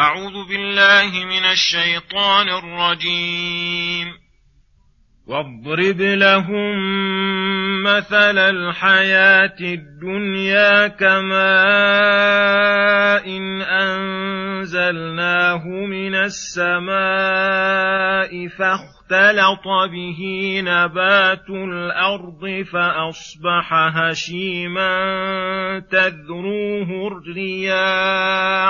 أعوذ بالله من الشيطان الرجيم. واضرب لهم مثل الحياة الدنيا كماء إن أنزلناه من السماء فاختلط به نبات الأرض فأصبح هشيما تذروه الرياح.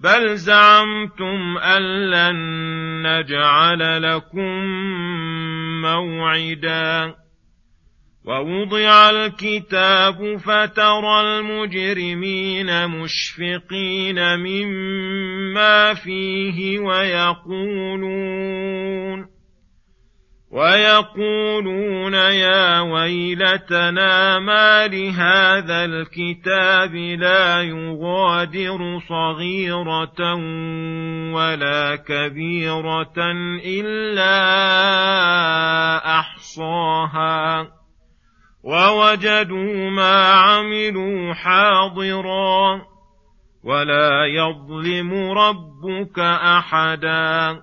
بل زعمتم أن لن نجعل لكم موعدا ووضع الكتاب فترى المجرمين مشفقين مما فيه ويقولون ويقولون يا ويلتنا ما لهذا الكتاب لا يغادر صغيرة ولا كبيرة إلا أحصاها. ووجدوا ما عملوا حاضرا ولا يظلم ربك أحدا.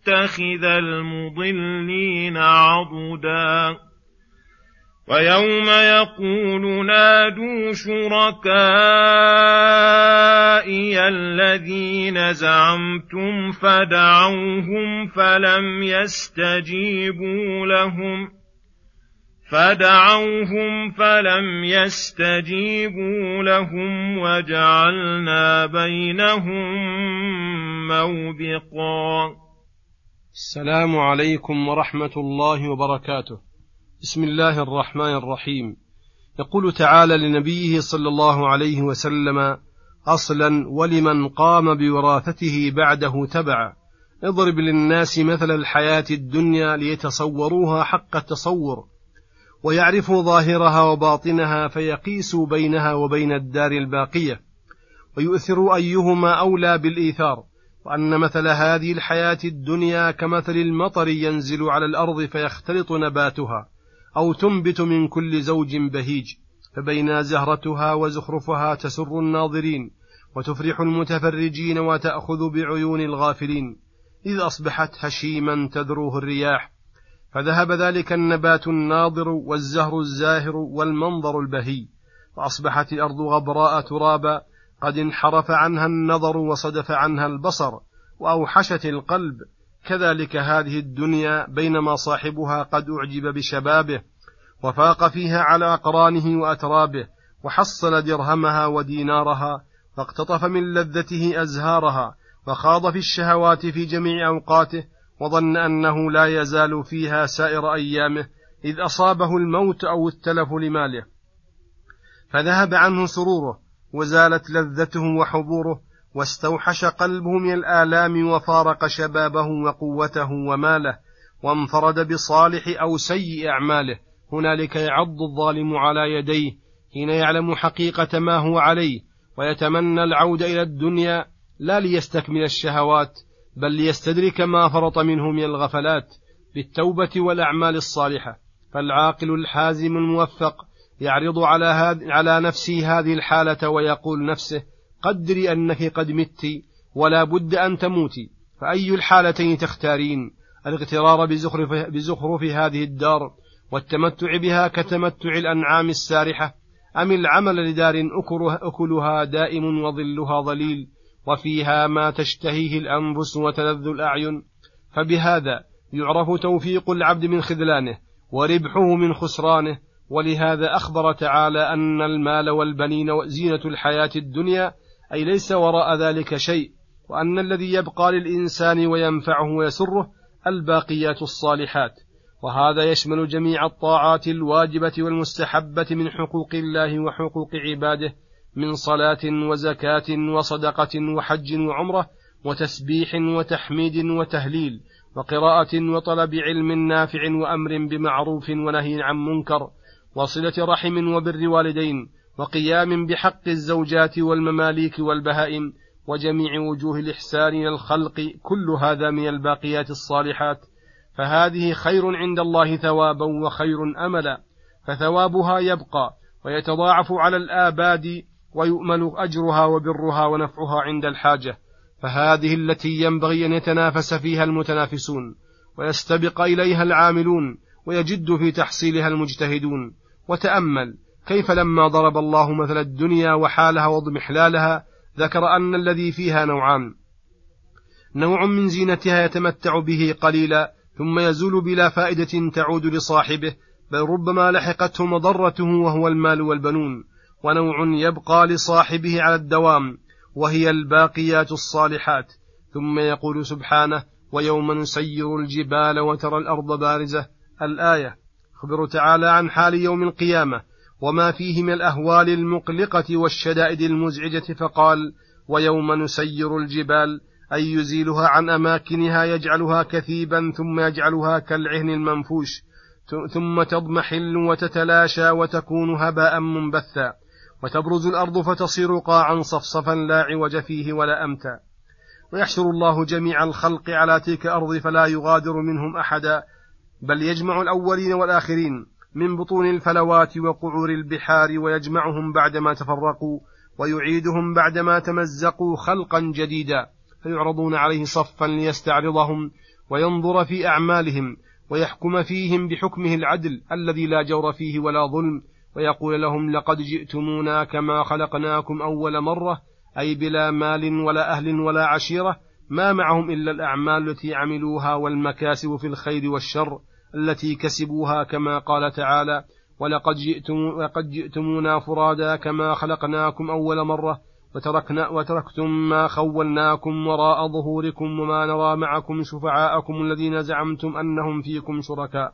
متخذ المضلين عضدا. ويوم يقول نادوا شركائي الذين زعمتم فدعوهم فلم يستجيبوا لهم. فدعوهم فلم يستجيبوا لهم وجعلنا بينهم موبقا. السلام عليكم ورحمة الله وبركاته. بسم الله الرحمن الرحيم. يقول تعالى لنبيه صلى الله عليه وسلم أصلا ولمن قام بوراثته بعده تبعا. اضرب للناس مثل الحياة الدنيا ليتصوروها حق التصور. ويعرفوا ظاهرها وباطنها فيقيسوا بينها وبين الدار الباقية. ويؤثر أيهما أولى بالإيثار. وأن مثل هذه الحياة الدنيا كمثل المطر ينزل على الأرض فيختلط نباتها أو تنبت من كل زوج بهيج فبين زهرتها وزخرفها تسر الناظرين وتفرح المتفرجين وتأخذ بعيون الغافلين. إذ أصبحت هشيما تذروه الرياح فذهب ذلك النبات الناضر والزهر الزاهر والمنظر البهي واصبحت الأرض غبراء ترابا قد انحرف عنها النظر وصدف عنها البصر وأوحشت القلب. كذلك هذه الدنيا بينما صاحبها قد أعجب بشبابه وفاق فيها على أقرانه وأترابه وحصل درهمها ودينارها واقتطف من لذته أزهارها وخاض في الشهوات في جميع أوقاته وظن أنه لا يزال فيها سائر أيامه إذ أصابه الموت أو التلف لماله. فذهب عنه سروره وزالت لذته وحبوره واستوحش قلبه من الآلام وفارق شبابه وقوته وماله وانفرد بصالح أو سيء أعماله. هنالك يعض الظالم على يديه حين يعلم حقيقة ما هو عليه ويتمنى العودة إلى الدنيا لا ليستكمل الشهوات بل ليستدرك ما فرط منه من الغفلات بالتوبة والأعمال الصالحة. فالعاقل الحازم الموفق يعرض على, هذ على نفسه هذه الحالة ويقول نفسه قدري أنك قد مت ولا بد أن تموتي فأي الحالتين تختارين؟ الاغترار بزخرف, بزخرف هذه الدار والتمتع بها كتمتع الأنعام السارحة أم العمل لدار أكلها دائم وظلها ظليل وفيها ما تشتهيه الأنفس وتلذ الأعين؟ فبهذا يعرف توفيق العبد من خذلانه وربحه من خسرانه ولهذا أخبر تعالى أن المال والبنين زينة الحياة الدنيا أي ليس وراء ذلك شيء وأن الذي يبقى للإنسان وينفعه ويسره الباقيات الصالحات. وهذا يشمل جميع الطاعات الواجبة والمستحبة من حقوق الله وحقوق عباده من صلاة وزكاة وصدقة وحج وعمرة وتسبيح وتحميد وتهليل وقراءة وطلب علم نافع وأمر بمعروف ونهي عن منكر وصلة رحم وبر والدين وقيام بحق الزوجات والمماليك والبهائم وجميع وجوه الإحسان إلى الخلق كل هذا من الباقيات الصالحات. فهذه خير عند الله ثوابا وخير أملا. فثوابها يبقى ويتضاعف على الآباد ويؤمل أجرها وبرها ونفعها عند الحاجة. فهذه التي ينبغي أن يتنافس فيها المتنافسون ويستبق إليها العاملون ويجد في تحصيلها المجتهدون. وتأمل كيف لما ضرب الله مثل الدنيا وحالها واضمحلالها ذكر أن الذي فيها نوعان. نوع من زينتها يتمتع به قليلا ثم يزول بلا فائدة تعود لصاحبه بل ربما لحقته مضرته وهو المال والبنون. ونوع يبقى لصاحبه على الدوام وهي الباقيات الصالحات. ثم يقول سبحانه ويوم نسير الجبال وترى الأرض بارزة. الآية أخبر تعالى عن حال يوم القيامة وما فيه من الأهوال المقلقة والشدائد المزعجة فقال ويوم نسير الجبال أي يزيلها عن أماكنها يجعلها كثيبا ثم يجعلها كالعهن المنفوش ثم تضمحل وتتلاشى وتكون هباء منبثا وتبرز الأرض فتصير قاعا صفصفا لا عوج فيه ولا أمتا ويحشر الله جميع الخلق على تلك الأرض فلا يغادر منهم أحدا بل يجمع الأولين والآخرين من بطون الفلوات وقعور البحار ويجمعهم بعدما تفرقوا ويعيدهم بعدما تمزقوا خلقا جديدا فيعرضون عليه صفا ليستعرضهم وينظر في أعمالهم ويحكم فيهم بحكمه العدل الذي لا جور فيه ولا ظلم ويقول لهم لقد جئتمونا كما خلقناكم أول مرة أي بلا مال ولا أهل ولا عشيرة ما معهم إلا الأعمال التي عملوها والمكاسب في الخير والشر التي كسبوها كما قال تعالى ولقد جئتم ولقد جئتمونا فرادا كما خلقناكم أول مرة وتركنا وتركتم ما خولناكم وراء ظهوركم وما نرى معكم شفعاءكم الذين زعمتم أنهم فيكم شركاء.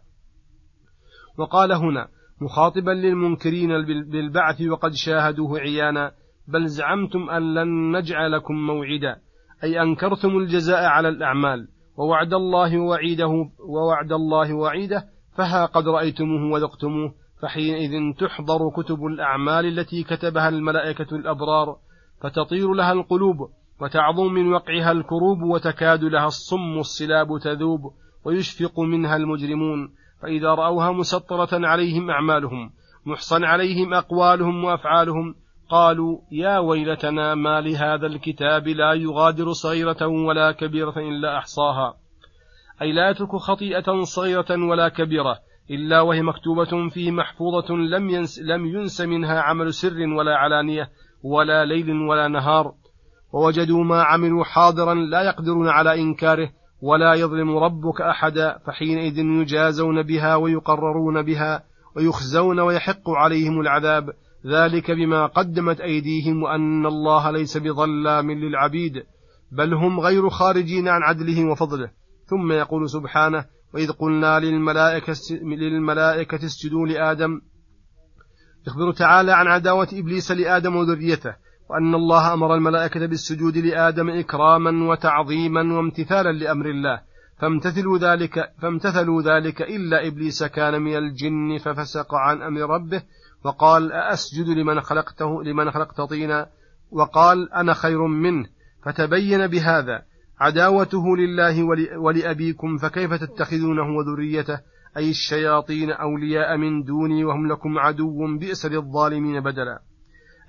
وقال هنا مخاطبا للمنكرين بالبعث وقد شاهدوه عيانا بل زعمتم أن لن نجعلكم موعدا أي أنكرتم الجزاء على الأعمال. ووعد الله وعيده ووعد الله وعيده فها قد رأيتموه وذقتموه فحينئذ تحضر كتب الأعمال التي كتبها الملائكة الأبرار فتطير لها القلوب وتعظم من وقعها الكروب وتكاد لها الصم الصلاب تذوب ويشفق منها المجرمون فإذا رأوها مسطرة عليهم أعمالهم محصن عليهم أقوالهم وأفعالهم قالوا يا ويلتنا ما لهذا الكتاب لا يغادر صغيرة ولا كبيرة إلا أحصاها. أي لا يترك خطيئة صغيرة ولا كبيرة إلا وهي مكتوبة فيه محفوظة لم ينس, لم ينس منها عمل سر ولا علانية ولا ليل ولا نهار. ووجدوا ما عملوا حاضرا لا يقدرون على إنكاره ولا يظلم ربك أحدا فحينئذ يجازون بها ويقررون بها ويخزون ويحق عليهم العذاب. ذلك بما قدمت أيديهم وأن الله ليس بظلام للعبيد بل هم غير خارجين عن عدله وفضله. ثم يقول سبحانه وإذ قلنا للملائكة, للملائكة اسجدوا لآدم. يخبر تعالى عن عداوة إبليس لآدم وذريته وأن الله أمر الملائكة بالسجود لآدم إكراما وتعظيما وامتثالا لأمر الله. فامتثلوا ذلك فامتثلوا ذلك إلا إبليس كان من الجن ففسق عن أمر ربه. وقال أأسجد لمن خلقته لمن خلقت طينا؟ وقال أنا خير منه. فتبين بهذا عداوته لله ولأبيكم فكيف تتخذونه وذريته؟ أي الشياطين أولياء من دوني وهم لكم عدو بئس للظالمين بدلا.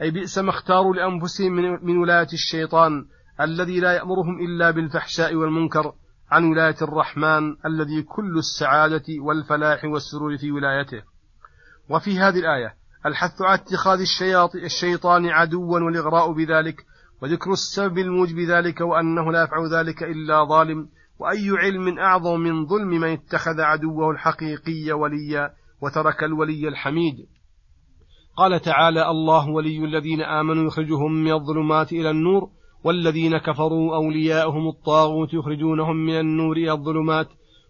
أي بئس ما اختاروا لأنفسهم من ولاية الشيطان الذي لا يأمرهم إلا بالفحشاء والمنكر عن ولاية الرحمن الذي كل السعادة والفلاح والسرور في ولايته. وفي هذه الآية الحث على اتخاذ الشيطان عدوا والإغراء بذلك وذكر السبب الموجب ذلك وأنه لا يفعل ذلك إلا ظالم وأي علم أعظم من ظلم من اتخذ عدوه الحقيقي وليا وترك الولي الحميد. قال تعالى الله ولي الذين آمنوا يخرجهم من الظلمات إلى النور والذين كفروا أولياؤهم الطاغوت يخرجونهم من النور إلى الظلمات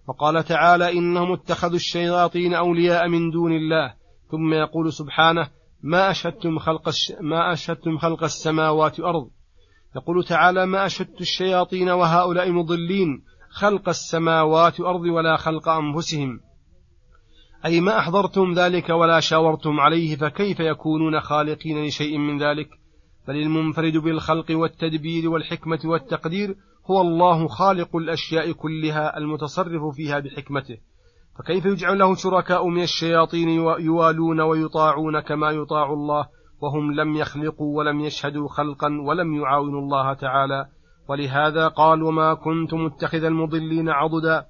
وقال تعالى إنهم اتخذوا الشياطين أولياء من دون الله ثم يقول سبحانه ما أشهدتم خلق. ما أشهدتم خلق السماوات والأرض؟ يقول تعالى ما أشهدت الشياطين وهؤلاء مضلين خلق السماوات والأرض ولا خلق أنفسهم. أي ما أحضرتم ذلك ولا شاورتم عليه فكيف يكونون خالقين لشيء من ذلك؟ بل المنفرد بالخلق والتدبير والحكمة والتقدير هو الله خالق الأشياء كلها المتصرف فيها بحكمته. فكيف يجعل له شركاء من الشياطين يوالون ويطاعون كما يطاع الله وهم لم يخلقوا ولم يشهدوا خلقا ولم يعاونوا الله تعالى؟ ولهذا قال وما كنت متخذ المضلين عضدا.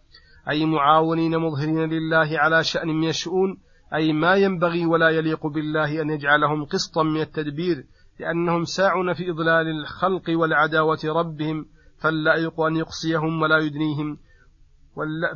أي معاونين مظهرين لله على شأن من الشؤون أي ما ينبغي ولا يليق بالله أن يجعلهم قسطا من التدبير لأنهم ساعون في إضلال الخلق والعداوة ربهم فاللائق أن يقصيهم ولا يدنيهم.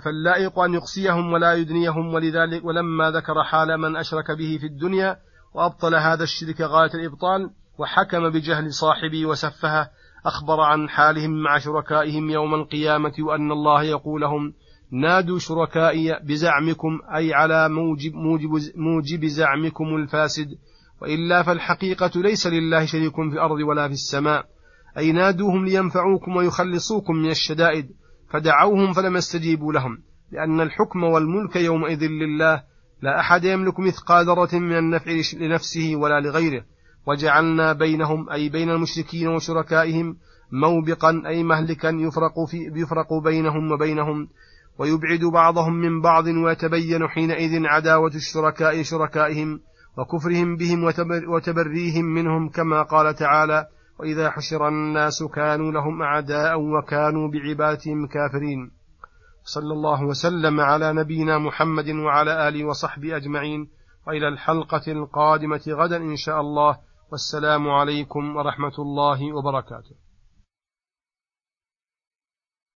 فاللائق أن يقصيهم ولا يدنيهم ولذلك ولما ذكر حال من أشرك به في الدنيا وأبطل هذا الشرك غاية الإبطال وحكم بجهل صاحبه وسفهه أخبر عن حالهم مع شركائهم يوم القيامة وأن الله يقول لهم نادوا شركائي بزعمكم أي على موجب, موجب, موجب زعمكم الفاسد وإلا فالحقيقة ليس لله شريك في الأرض ولا في السماء أي نادوهم لينفعوكم ويخلصوكم من الشدائد فدعوهم فلم يستجيبوا لهم لأن الحكم والملك يومئذ لله لا أحد يملك مثقال ذرة من النفع لنفسه ولا لغيره. وجعلنا بينهم أي بين المشركين وشركائهم موبقا أي مهلكا يفرق, في يفرق بينهم وبينهم. ويبعد بعضهم من بعض ويتبين حينئذ عداوة الشركاء شركائهم وكفرهم بهم وتبريهم منهم كما قال تعالى وإذا حشر الناس كانوا لهم أعداء وكانوا بعبادتهم كافرين. صلى الله وسلم على نبينا محمد وعلى آله وصحبه أجمعين. وإلى الحلقة القادمة غدا إن شاء الله. والسلام عليكم ورحمة الله وبركاته.